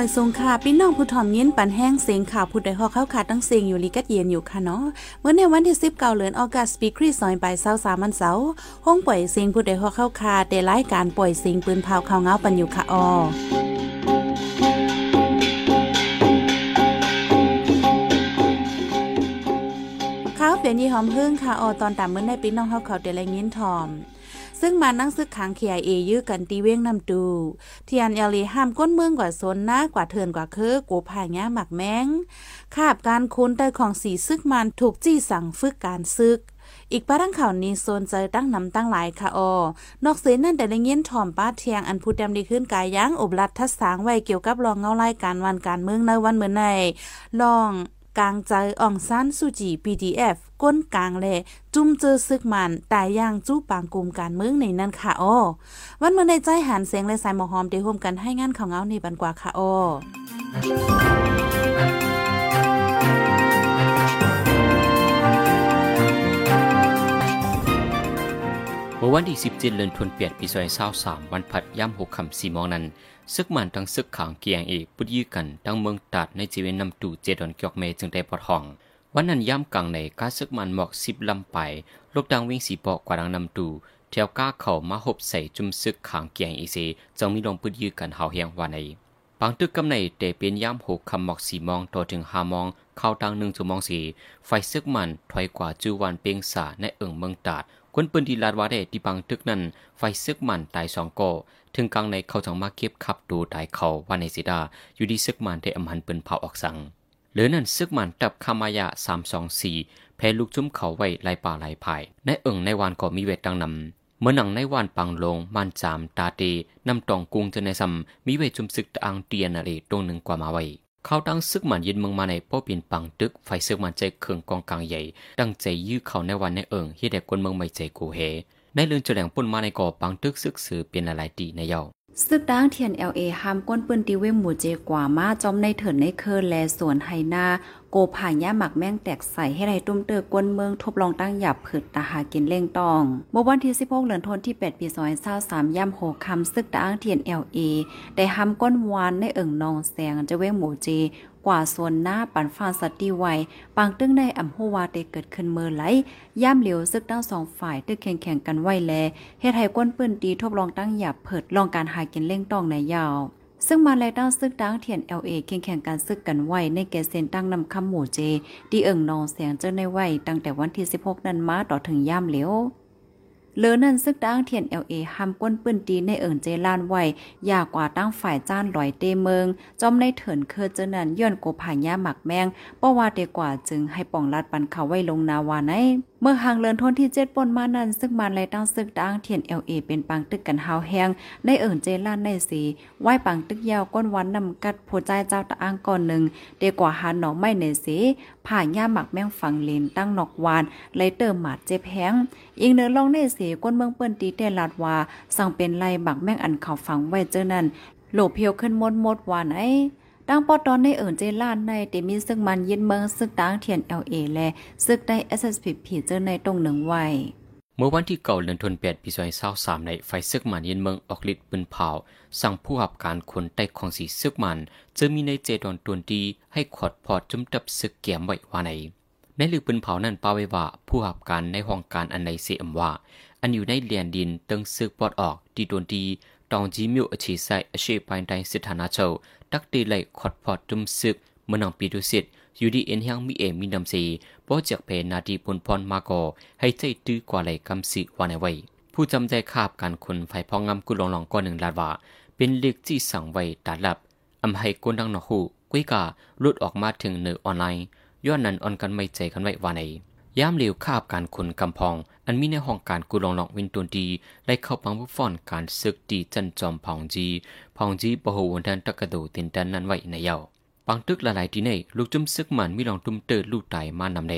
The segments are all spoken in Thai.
อยสงค่ะพี่น้องผู้ถ่อมยินปันแห้งเสียงข่าวผู้ใดฮอกเข้าขาดตั้งเสียงอยู่ลีกัดเย็นอยู่ค่ะเนาะเมื่อในวันที่10เก่าเดือนออกัสปีคริสซอยไปเศร้าสามันเสาห้องปล่อยเสียงผู้ใดฮอกเข้าขาดได้รายการปล่อยเสียงปืนเผาข่าวเงาปันอยู่ค่ะออข้าวเปลี่ยนยี่หอมพึ่งค่ะออตอนตามเมื่อในปีน้องเฮาเขาเดลัยยินทอม ซึ่งมานั่งซึกขังเคียเอยื้อกันตีเว้งนำดูเทียนเอลีห้ามก้นเมืองกว่าโซนหน้ากว่าเทินกว่าเคือกูพายงาหมักแมงคาบการคุ้นใต้ของสีซึกมันถูกจี้สั่งฝึกการซึกอีกป้าทั้งข่าวนี้โซนใจตั้งนำตั้งหลายค่ะออนอกเสียนั่นแต่ละเงี้ยนถ่อมป้าเทียงอันพูดดำดีขึ้นกายยั้งอบรัดทัศสางไว้เกี่ยวกับรองเงาไล่การวันการเมืองในวันเหมือนในลอง กลางใจอ่องซันสุจี PDF ก้นกลางแหล่จุ่มเจอซึกมันตายย่างจู้ปางกลุ่มการเมืองในนั้นค่ะอ้อวันเมื่อในใจหันเสียงและสายหมอหอมเดยวร่วมกันให้งานของเงาในบันกว่าค่ะอ้อวันที่ 17เดือนธันวาคมปี2023วันพัดย่ำ6คำ4โมงนั้น ซึกมันทั้งซึกขางเกียงเอกปุดยื้อกันทั้งเมืองตัดในจีเวนนำตู่เจดอนเกียกเมจึงได้ปอดห้อง วันนั้นย่ำกลางในกาซึกมันหมอกสิบลำไปลูกดังวิ่งสีปอกกว่าดังนำตู่เทียวก้าเข่ามาหบใส่จุ่มซึกขางเกียงอีเซจงมีลงปุดยื้อกันเฮาเฮียงวันในบางตึกกำในเตเป็นย่ำหกคำหมอกสีมองต่อถึงหามองเข้าทางหนึ่งชั่วโมงสีไฟซึกมันถอยกว่าจูวันเปียงสาในเอิงเมืองตาด คนปืนดีลาดวาเดที่บางตึกนั้น ไฟซึกมันตายสองโกถึงกลางในเขาจังมาเก็บขับดูตายเขาว่าในสิดา อยู่ดีซึกมันได้อำหันปืนเผาออกสังเหลือนั่นซึกมันตับคามายะสามสองสี่แพ้ลูกจุ้มเขาไว้ลายป่าลายภายในเอิงในวานก็มีเวทดังนำเมื่อหนังในวานปังลงมันจามตาเตนำตองกุงจะในซำมีเวทจุมซึกตะอังเตียนอะไรตรงหนึ่งกว่ามาไว้ เขาตั้งซึกมันยินเมืองมาในป้อปินปังตึกไฟซึกมันใจเคืองกองกลางใหญ่ ตั้งใจยื้อเขาในวันในเอิงเฮ็ดให้คนเมืองไม่ใจกูเฮในเรื่องแสดงปุ่นมาในก่อปังตึกซึกสือเป็นอะไรดีในเยา ซึกด้างเทียน LA ห้ามก้นปืนตีเว้หมู่เจกว่ามาจอมในเถินในเคิร์แลสวนไฮนา โกผ่านย่าหมักแม่งแตกใส่ให้ไรตุ้มเตอกวนเมืองทบลองตั้งหยับผืดตาหากินเล่งตองเมื่อวันที่16เดือนธันวาคมที่ 8 ปี2023ย่ำโหคำซึกด้างเทียน LA ได้ห้ามก้นวานในเอิ่งนองแสงจะเว้หมู่เจ กว่าส่วนหน้าปันฟ้าสติไวปางตึ้งในอ่ำหัวาเตเกิดขึ้นเมื่อไหลย่ำเหลียวซึกทั้งสองฝ่ายตึกแข่งแข่งกันไว้แลเฮ็ดให้ก้นปืนตีทบลองตั้งหยับเผิดลองการหากินเล่งตองในยาวซึ่งมาแลตั้งซึกตั้งเทียน LA แข่งแข่งการซึกกันไว้ในแกเซนตั้งนำคำหมู่เจดีเอิงนองเสียงเจ้าในไว้ตั้งแต่วันที่ 16 นั้นมาต่อถึงย่ำเหลียว เลอนั่นซึกดังเทียนเอลเอห้ามก้นปืนตีในเอิงเจลานไว้ยากกว่าตั้งฝ่ายจ้านลอยเตเมือง จอมในเถินเคอเจนันย้อนโกผ่ายาหมักแมงป้ว่าเดกว่าจึงให้ป่องลัดปันเขาไว้ลงนาวาใน เมื่อหางเลินทนที่เจ็ดปนมานั้น ซึ่งมันไรตั้งซึกดังเทียนเอลเอเป็นปังตึกกันหาวแหงในเอิงเจลานในสีไหวปังตึกยาวก้นวันนำกัดผู้ใจเจ้าตะอ้างก่อนหนึ่งเดียกว่าหาหนองไม่ในสีผ่าย่าหมักแมงฝังเลนตั้งนอกวานไลเติมหมาดเจ็บแหงอีกเนื้อลองในสีก้นเมืองเปิ้นตีเตลาดว่าสั่งเป็นไล่บักแม่งอันเขาฝังไว้เจอนั่นโหลเพียวขึ้นมดมดวานไอ้ ตั้งปอตอนในเอิญเจล้านในเตมีซึ่งมันยินเมืองซึกตั้งเทียน LA และซึกได้ SSPP เจอในตรงหนึ่งไว้เมื่อวันที่เก่าเดือนธันวาคมปี2023ในไฟซึกมันยินเมืองออกฤทธิ์ปืนเผาสั่งผู้หับการคนใต้ของสีซึกมันจะมีในเจดอนตวนดีให้ขอดพอดจุ่มตับซึกเกียมไว้ว่าในในลือปืนเผานั้นป้าไว้ว่าผู้หับการในห้องการอันใดเสียมว่า อันอยู่ในเลียนดินตึงซึกปอดออกดีโดนดีตองจีมิวอชีไซอเชปายไดสิทธานาเจ้า ตักตีไหลขอดพอดจุมซึกเมื่อนองปีดุสิตอยู่ดีเอ็นยังมีเอมีนำสีปอจากเพนาดีปุนพรมาโกให้ใจตื้อกว่าไหลกำสิวานไว้ ผู้จำใจคาบการคนไฟพองงำกุลองลองก้อนหนึ่งลาดว่า เป็นเล็กจี้สั่งไว้ตาลับอำให้กนดังหนอหูกุ้ยกาลุดออกมาถึงเนือออนไลน์ย้อนนั้นออนกันไม่ใจกันไว้วานไยามเหลวคาบการคนกำพอง อันมีในห้องการกุลองลองวินตุนดีไล่เข้าปังบุฟอนการซึกดีจันจอมพองจีพองจีปะหูวันทันตะกระโดตินดันนั้นไว้ในเยาปังตึกละลายที่ในลูกจุ้มซึกมันมีลองตุ้มเตอร์ลูกไตมานำเน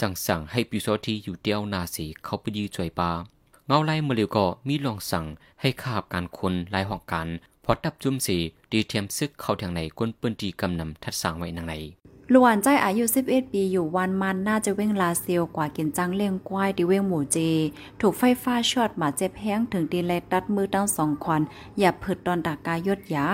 จังสั่งให้ปิโซทีอยู่เดียวนาสีเขาไปยืจ่วยปาเงาไล่เมื่อเร็วก็มีลองสั่งให้คาบการคนไล่ห้องการพอตับจุ้มสีดีเทียมซึกเข้าทางไหนก้นปืนดีกำนำทัดสั่งไว้นางไหน ลวนใจอายุ 11 ปีอยู่วันมันน่าจะเว้งลาเซียวกว่ากินจังเลี้ยงควายที่เว้งหมูเจ ถูกไฟฟ้าช็อตมาเจ็บแห้งถึงดีเลตัดมือตั้งสองควันอย่าผึดตอนตากายดยา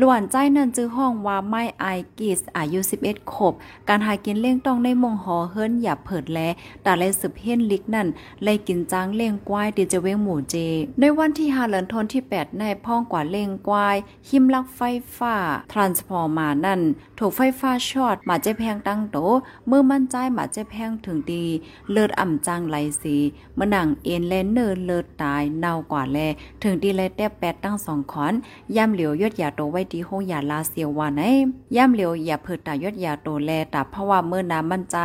ลวนใจนั่นจื้อห้องว่าไม่ไอกิสอายุ11ขบ การหากินเลี้ยงต้องในมงหอเฮิรนอย่าเผิดแลแต่เลยสืบเฮียนลิกนั่นเลยกินจางเลี้ยงกวายดีจะเว้งหมู่เจ ในวันที่5เดือนธันที่ 8 ในพ่องกว่าเลี้ยงกวายหิมลักไฟฟ้าทรานสฟอร์มานั่น ถูกไฟฟ้าช็อตมาเจแพงตั้งโตเมื่อมั่นใจมาเจแพงถึงดีเลือดอ่ำจางไหลสีเมื่อหนังเอ็นเลนเนอร์เลือดตายเน่ากว่าแล ถึงดีเลยแตบแปดตั้งสองขอนย่ำเหลียวยดยาโตไว้ตีโฮยาลาเซียววาไหนย่ำเหลียวอย่าเพิดตายอดยาโตแลตาเพราะว่าเมื่อน้ำมั่นใจ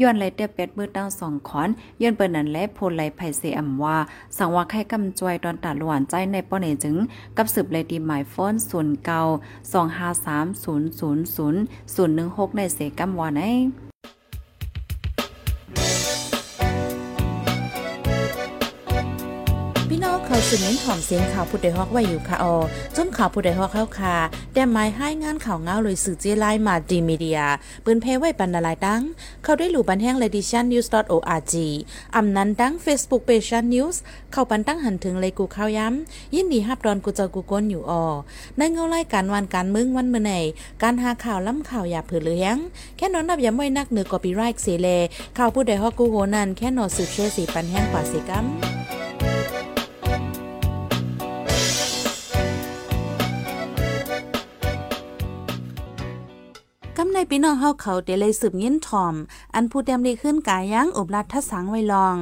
ย้อนเลยแตบแปดมือตั้งสองขอนย้อนเปิ้นนั้นและโพลไลไผเสอำว่าสังว่าไข่กำจวยตอนตาหลวนใจในป้อเนจึงกับสืบเลยดีหมายฟ้อนศูนย์เก่าสองห้าสามศูนย์ศูนย์ศูนย์ศูนย์หนึ่งหกในเสกำวาไหน สืบเน้นถ่อมเสียงข่าวผู้ใดฮอกไว้อยู่ค่ะออจนข่าวผู้ใดฮอกเข้าค่ะแต่หมายให้งานข่าวเงาเลยสื่อเจไลมาดีมีเดีย ปืนเพไว้บรรณาลายดังเข้าได้หลู่บันแห้ง ledition news org อำนั้นดั้ง Facebook page news เข้าปันตั้งหันถึงเลยกูข่าวย้ำ ยินดีฮับดอนกูเจอกูก้นอยู่ออในเงาไล่การวันการมึงวันเมื่อไหนการหาข่าวล้ำข่าวอย่าเผือเลี้ยงแค่นอนนับอย่าไม่นักเหนือกอปีไรค์เสเลข่าวผู้ใดฮอกกูโหนันแค่นอสืบเชื่อสีปันแห้งกว่าสิกัม กำในพี่น้องเฮาเขาเดเลยสืบยินถ่อม อันผู้เต็มดีขึ้นกายยั้งอบรัดทัสังไว้ลอง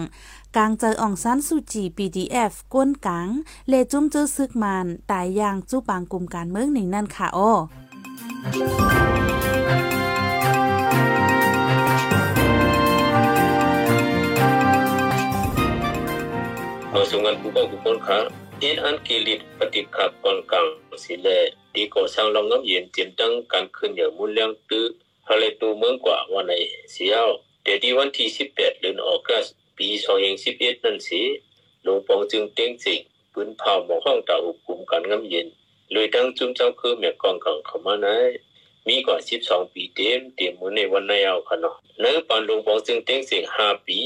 กลางเจออ่องซันสุจี PDF ก้นกัง เลจุ้มเจอซึกมันตายยางจู้ปางกลุ่มการเมืองหนึ่งนั่นค่ะโอ้ ang sungan buka kupon kha in an kilit patik kha kon kang sile di ko sang long ngam yin tin tang kan khun ya mun lyang tu hale tu meng kwa wanai siao de di wan thi 18เดือนออกัสปี2011นั่นสิหลวงปองจึงเต็งสิงปืนเผาหมอห้องตาอุกุมกันงำเย็นเลยตั้งจุ้มเจ้าคือแม่กองกังเข้ามาไหนมีกว่า 12 ปีเต็มเต็มมือในวันในเอาค่ะเนาะเนื้อปานหลวงปองจึงเต็งสิง5ปี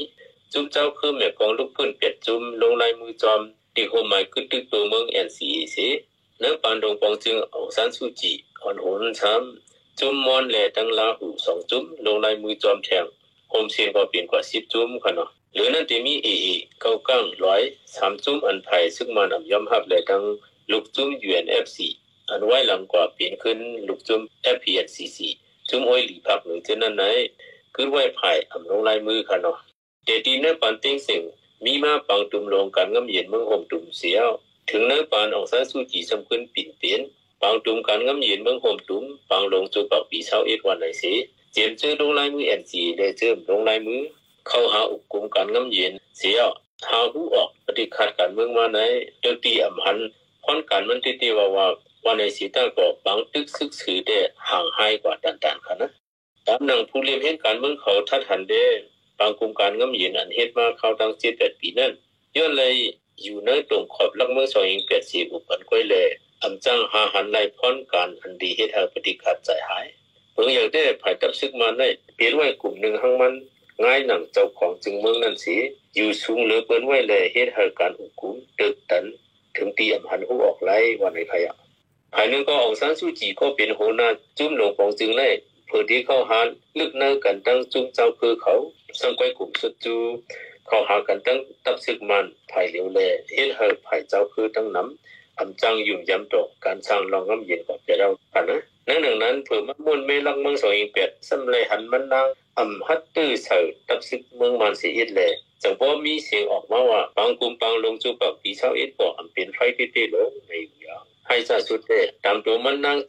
จุ้มเจ้าคือแม่กองลูกพื้นเป็ดจุ้มลงลายมือจอม ที่โฮหมายคือตึกตัวเมือง NCAC เนื้อปานดงปองจึงเอาสันสุจิอ่อนโหนช้ำจุ้มมอนแหล่ตั้งลาหูสองจุ้มลงลายมือจอมแทงโฮมเสียงก็เปลี่ยนกว่าสิบจุ้มค่ะเนาะหรือนั่นจะมีเอเอเก้ากั้งร้อยสามจุ้มอันไผ่ซึ่งมันอำย่อมหับแหล่ตั้งลูกจุ้ม UNFC อันไว้หลังกว่าเปลี่ยนขึ้นลูกจุ้ม FPNCC จุ้มอ้อยหลีพักหนึ่งเท่านั้นไหนคือไว้ไผ่อำลงลายมือค่ะเนาะเดดีเนปันติ้งสิง มีมาปังตุมลงการงำเย็นเมืองห่มตุมเสียว ถึงเนปานออกซานสู้จีสำขึ้นปิ่นเปลี่ยนปังตุมการงำเย็นเมืองห่มตุมปังลงจูปากปีเช้าเอ็ดวันไหนสิเจียมเจอลงลายมือแอนจีได้เจิมลงลายมือ เข้าหาอุกกุมการงำเย็นเสียวหาหูออกปฏิคัดการเมืองมาไหนเดือตีอำหันพอนการมันติตีว่าว่าวันไหนสีตั้งก็ปังตึกซึกสือได้ห่างหายกว่าต่างๆค่ะนะตามหนังผู้เลี้ยงเห็นการเมืองเขาทัดหันเด้ บางกลุ่มการงำเย็นอันเฮ็ดมาเข้าตั้ง78ปีนั้นย้อนเลยอยู่ในตรงขอบลักเมืองซอย84อุปันก้อยแลอำจังหาหันไล่พรการอันดีเฮ็ดให้ปฏิคัดใจหายเพิ่งอยากได้ภายกับซึกมาได้เปลี่ยนไว้กลุ่มหนึ่งหังมันง่ายหนังเจ้าของจึงเมืองนั้นสิอยู่สูงเหลือเปิ้นไว้แลเฮ็ดให้การอุกุมตึกตันถึงตีอำหันหูออกไล่ว่าในใครอะภายนึงก็ออกสันสุจีก็เป็นโหนาจุ้มหลวงของจึงได้ เพื่อที่เข้าหาลึกเนื้อกันตั้งจุ้มเจ้าคือเขาสังไว้กลุ่มสุดจูเขาหากันตั้งตับซึกมันภายเหลียวแลเฮ็ดให้ภายเจ้าคือตั้งน้ำอำจังยุ่งยำตกการสร้างรองน้ำเย็นกับเราค่ะนะนั่นดังนั้นเผื่อมันมวนเมลักเมืองสองอีเป็ดสำเลยหันมันนางอำฮัดตื้อเสาตับซึกเมืองมันเสียอิดแลจังบ่มีเสียงออกมาว่าบางกลุ่มบางลงจูกับปีเช้าเอ็ดบ่อำเป็นไฟเต้ๆลงในอย่าง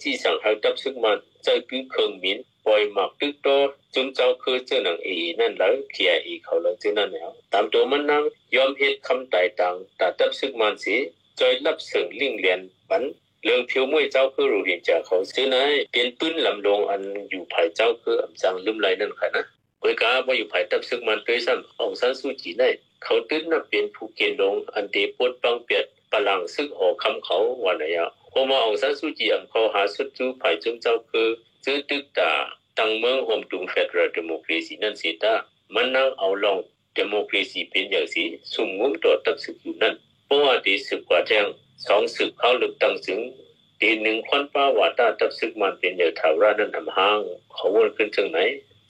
ที่สั่งให้ตับซึกมันใจคือเครื่องมินปล่อยหมักตึกโตจุนเจ้าคือเจ้าหนังเอนั่นแล้วเขียอีเขาแล้วเจ้านั่นแล้วตามตัวมันนั่งยอมเฮ็ดคำตายตังแต่ตับซึกมันสิจอยรับเสิงลิงเลียนบันเรื่องผิวมวยเจ้าคือรู้เห็นจากเขาซื้อไหนเป็นปืนลำลงอันอยู่ภายเจ้าคืออำจังลืมไหลนั่นค่ะนะเปิดกาว่าอยู่ภายตับซึกมันด้วยซ้ำองซันสู้จีได้เขาตื้นนับเป็นผู้เกณฑ์ลงอันเดปวดปังเปียด พลังซึกออคำเขาวันไหนอะพอมาองซันสู้จีอันเขาหาสุดจูภายจุงเจ้าคือซื้อตึกตาตั้งเมืองโฮมตุงเฟดรัลเดโมครีซีนั่นสิตามันนั่งเอาลองเดโมครีซีเป็นอย่างสิสุ่มงุ้มตัวตักศึกอยู่นั่นเพราะว่าดีสึกกว่าแจ้งสองศึกเข้าลึกตั้งถึงตีหนึ่งควันป้าวาตาตับซึกมันเป็นเดือถาวรานั้นทำห้างเขาวนขึ้นถึงไหน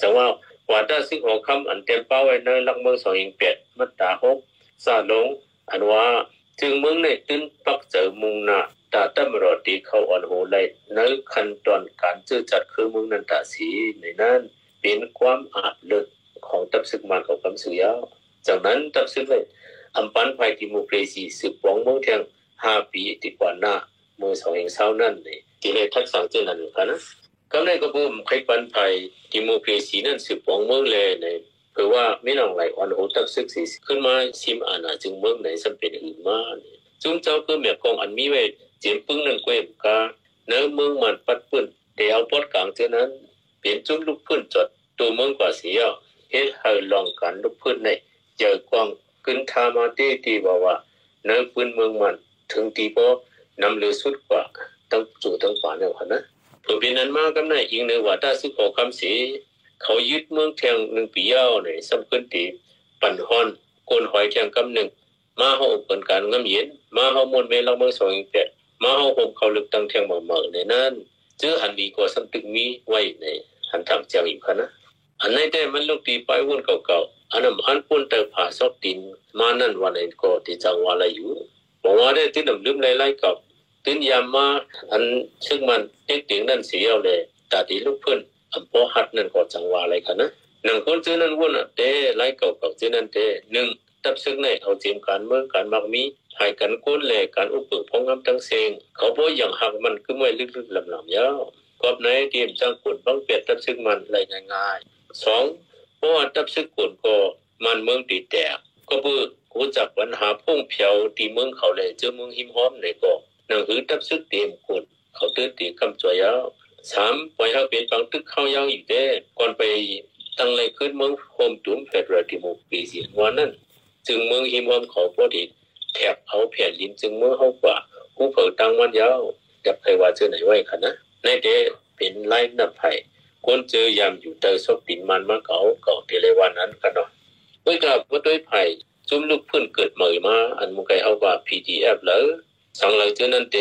จังว่าวาตาซึกหอคำอันเต็มเป้าไว้ในลักเมืองสองยิงเป็ดมัตตาหกซาลงอันว่า จึงเมืองในตื้นปักเจอมุงนาตาตั้มรอตีเขาอ่อนโหไลในขั้นตอนการจื้อจัดคือเมืองนันตาสีในนั้นเป็นความอาจเลิศของตับซึกมันของคำสุยาจากนั้นตับซึกเลยอัมปันภัยดิโมครซีสืบปองเมืองเทียงห้าปีติดกว่าหน้าเมื่อสองเองเศร้านั่นนี่ที่เลยทักษะเจนันกันนะกำไรก็บ่มใครปันภัยดิโมครซีนั่นสืบปองเมืองเลยใน คือว่าไม่นองไหลอ่อนโหตับซึกสีขึ้นมาชิมอาณาจึงเมืองไหนสัมเป็นอื่นมาจุ้มเจ้าคือเมียกองอันมีไว้เจียมปึ้งนั่นกวยกาเนื้อเมืองมันปัดปื้นเดี๋ยวปอดกลางเท่านั้น เปลี่ยนจุ้มลูกพื้นจดตัวเมืองกว่าเสียเฮ็ดให้ลองกันลูกพื้นในเจอกวางขึ้นทามาตีตีบอกว่าเนื้อพื้นเมืองมันถึงตีบ่นำเลือสุดกว่าตั้งจู่ตั้งฝาเนี่ยค่ะนะเพื่อเป็นนั้นมากกำในอีกในว่าถ้าซึกออกคำสี เขายึดเมืองเทียงหนึ่งปีเย้าวในสำคัญตีปั่นฮอนโกนหอยเทียงกำหนึ่งมาเฮาเปิดการงำเย็นมาเฮามนเมลังเมืองสองเปียมาเฮาห่มเขาลึกตั้งเทียงเหมาๆในนั้นเจอหันดีกว่าสำตึกมีไว้ในหันทางเจียงอีกค่ะนะอันไหนได้มันลูกตีไปวุ่นเก่าๆอันนั้นอันปุ่นเตอผาซอกตินมานั่นวันนี้ก็ที่จังวะละอยู่บอกว่าได้ที่ดำลืมไล่ๆกับตื่นยามมาอันซึ่งมันเด็กติงนั่นเสียเลยตาดีลูกเพิ่อำ พอหัดนั่นก็จังหวะอะไรกันนะนังคนเจอนั้นวุ่นอะเด้ไล่เก่าๆเจอนั้นเด้หนึ่งตับซึ่งในเอาเจียมการเมืองการมักมีให้กันก้นแลการอุปพงงำทั้งเซงเขาบ่อย่างหักมันคือไม่ลึกๆลำๆยาวกอบในเตรียมจังกุนบังเปียดตับซึ่งมันไหลง่ายๆสองเพราะว่าตับซึ่งกุนก็มันเมืองตีแตกก็เพื่อกูจักปัญหาพุ่งเพียวตีเมืองเขาเลยเจอเมืองหิมห้อมในก็หนังหือตับซึกเต็มกุนเขาตื้นตีคำจอยาว สามปล่อยให้เป็นปังตึกเข้ายาวอยู่เด้ก่อนไปตั้งเลยขึ้นเมืองโฮมตุมเฟดรัลดิโมปีสีวันนั้นจึงเมืองหิมห้อมเขาพอดีแถบเอาแผ่นดินจึงเมืองเฮากว่าหูเผอตั้งวันยาวจับใครว่าเจอไหนไว้ค่ะนะในเดเป็นไล่นับไผ่คนเจอยามอยู่เตอซอกตินมันมาเก่าเก่าเทเลวันนั้นกันเนาะเมื่อกลับว่าด้วยไผ่จุ่มลูกพื้นเกิดเหมยมา อันมุกไกเอาว่า PDF แล้วสังเลยเจอนั้นเต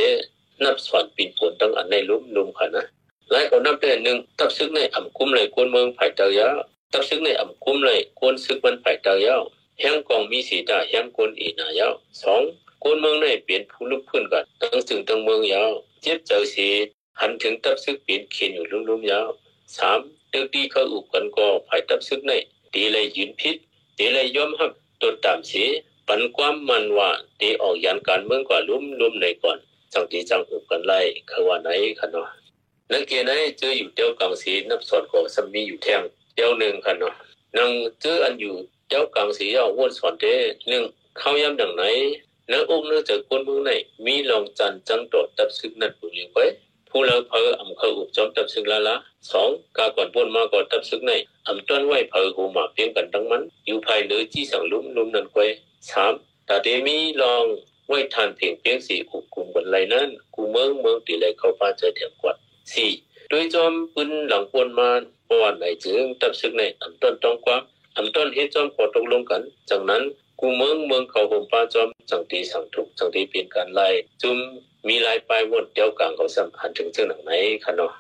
นับสอนปินผลตั้งอันในลุ่มลุ่มค่ะนะ หลายคนนับได้หนึ่งตับซึกในอ่ำคุ้มเลยคนเมืองไผ่เตายาตับซึกในอ่ำคุ้มเลยคนซึกมันไผ่เตายาแห่งกองมีสีตาแห่งคนอีนายาวสองคนเมืองในเปลี่ยนผู้ลูกพื้นกันตั้งถึงตั้งเมืองยาวเจ็บเจอสีหันถึงตับซึกเปลี่ยนเขียนอยู่ลุ่มๆยาวสามเด็กดีเขาอุกกันก็ไผ่ตับซึกในตีเลยยืนพิษตีเลยยอมรับตัวตามสีปันความมันว่าตีออกยันการเมืองกว่าลุ่มลุ่มในก่อน จังตีจังอุกกันไล่คือว่าไหนคันเนาะ นักเกียรไหนเจออยู่เดียกลางสีนับสอนก็สมีอยู่แท่งเดียวหนึ่งคันเนาะนังเจออันอยู่เดียกลางสีเอาวนสอนเด้หนึ่งเข้าย้ำดังไหนนื้ออกเนื้อจากคนเมืองไหนมีลองจันจังโดดตับซึกนั่นบุรีไว้ผู้เราเพออำเขาอุบจอมตับซึกละละสองกาก่อนบนมาก่อนตับซึกในอำต้นไหวเพอหูหมาเพียงกันทั้งมัน อยู่ภายเหนือจี้สังลุ่มลุ่มนั่นไว้สามตาเดมีลองไหวทานเพียงเพียงสี่อุบกลุ่มกันไรนั้นกูเมืองเมืองตีเลยเขาป้าเจอเถียงกวัด สี่โดยจอมปืนหลังปนมาประวัติไหนจึงตับซึกในอำต้นต้องความอำต้นเฮ็ดจอมขอตกลงกัน จากนั้นกูเมืองเมืองเขาห่มป้าจอมจังตีสังทุกจังตีเปลี่ยนการไล่จุมมีลายปลายวนเดียวกลางเขาสัมพันถึงเจ้าหนังไหนคะเนาะ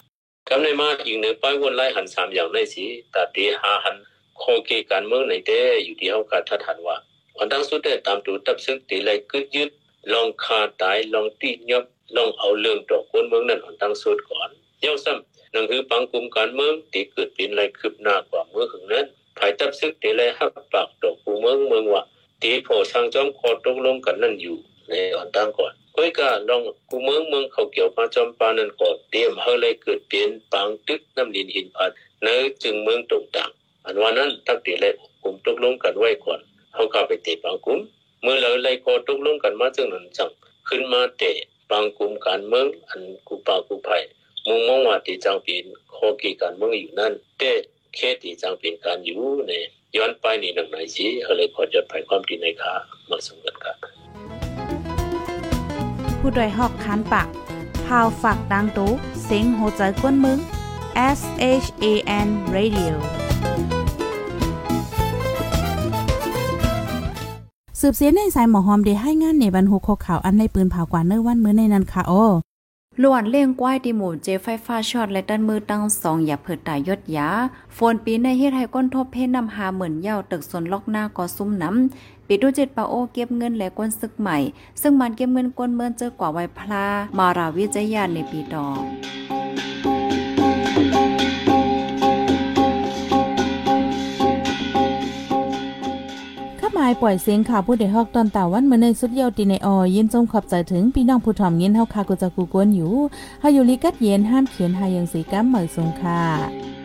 กำในมาอีกหนึ่งปลายวนไล่หันสามอย่างในสีตาตีหาหันโคเกการเมืองในเด้อยู่ที่เฮาการทัดหันว่าวันตั้งสุดได้ตามตูตับซึ่งตีไล่กึดยึดลองคาตายลองตียบ ลองเอาเรื่องดอกคนเมืองนั้นวันตั้งสุดก่อนเย้าซ้ำนั่นคือปังกลุ่มการเมืองตีเกิดเป็นไรคืบหน้ากว่าเมื่อถึงนั้นภายตับซึกตีไล่หักปากดอกกูเมืองเมืองว่าตีโพสร้างจอมคอตกลงกันนั่นอยู่ในอ่อนตั้งก่อนก้อยกาลองกูเมืองเมืองเขาเกี่ยวมาจอมปานั่นก่อนเตรียมเฮาเลยเกิดเปลี่ยนปังตึกน้ำดินหินพัดเนื้อจึงเมืองตรงต่างอันว่านั้นตักตีเลยกลุ่มตกลงกันไว้ก่อนเฮาเข้าไปเตะปังกลุ่มเมื่อเราเลยคอตกลงกันมาจึงนั้นจังขึ้นมาเตะ ปังกลุ่มการเมืองอันกูปากูไผ่มุ่งมองว่าที่จังเป็นขอกีการเมืองอยู่นั่นเตะแค่ที่จังเป็นการอยู่เนี่ยย้อนไปนี่หนังไหนสิเขาเลยขอจดภัยความดีในค่ามาสมกันครับผู้ดยหอกคันปากพาวฝากดังตู้เซ็งโหใจกวนมึง S H A N Radio สืบเสียในสายหมอหอมได้ให้งานในบรรหุกข่าวอันในปืนเผากว่าเนื้อวันมื้อในนั้นค่ะโอ้ล้วนเล่งกว้ายที่หมู่เจไฟฟ้าช็อตและด้านมือตั้งสองอย่าเผิดตายยศยาโฟนปีในเฮ็ดให้ก้นทบเพนนำหาเหมือนเหย้าตึกสนล็อกหน้าก็ซุ่มน้ำปีดูเจ็ดปาโอเก็บเงินและก้นซึกใหม่ ซึ่งมันเก็บเงินก้นเมินเจอกว่าไวพลามาราวิจยานในปีดอก ปล่อยเสียงข่าวผู้ใดฮอกตอนตาวันเมื่อในสุดเยาวตีในออยินจงขอบใจถึงพี่น้องผู้ถ่อมยินเฮาคากุจักกูกวนอยู่เฮาอยู่ลิกัดเย็นห้ามเขียนหายังสีกัมเหมยสงค่ะ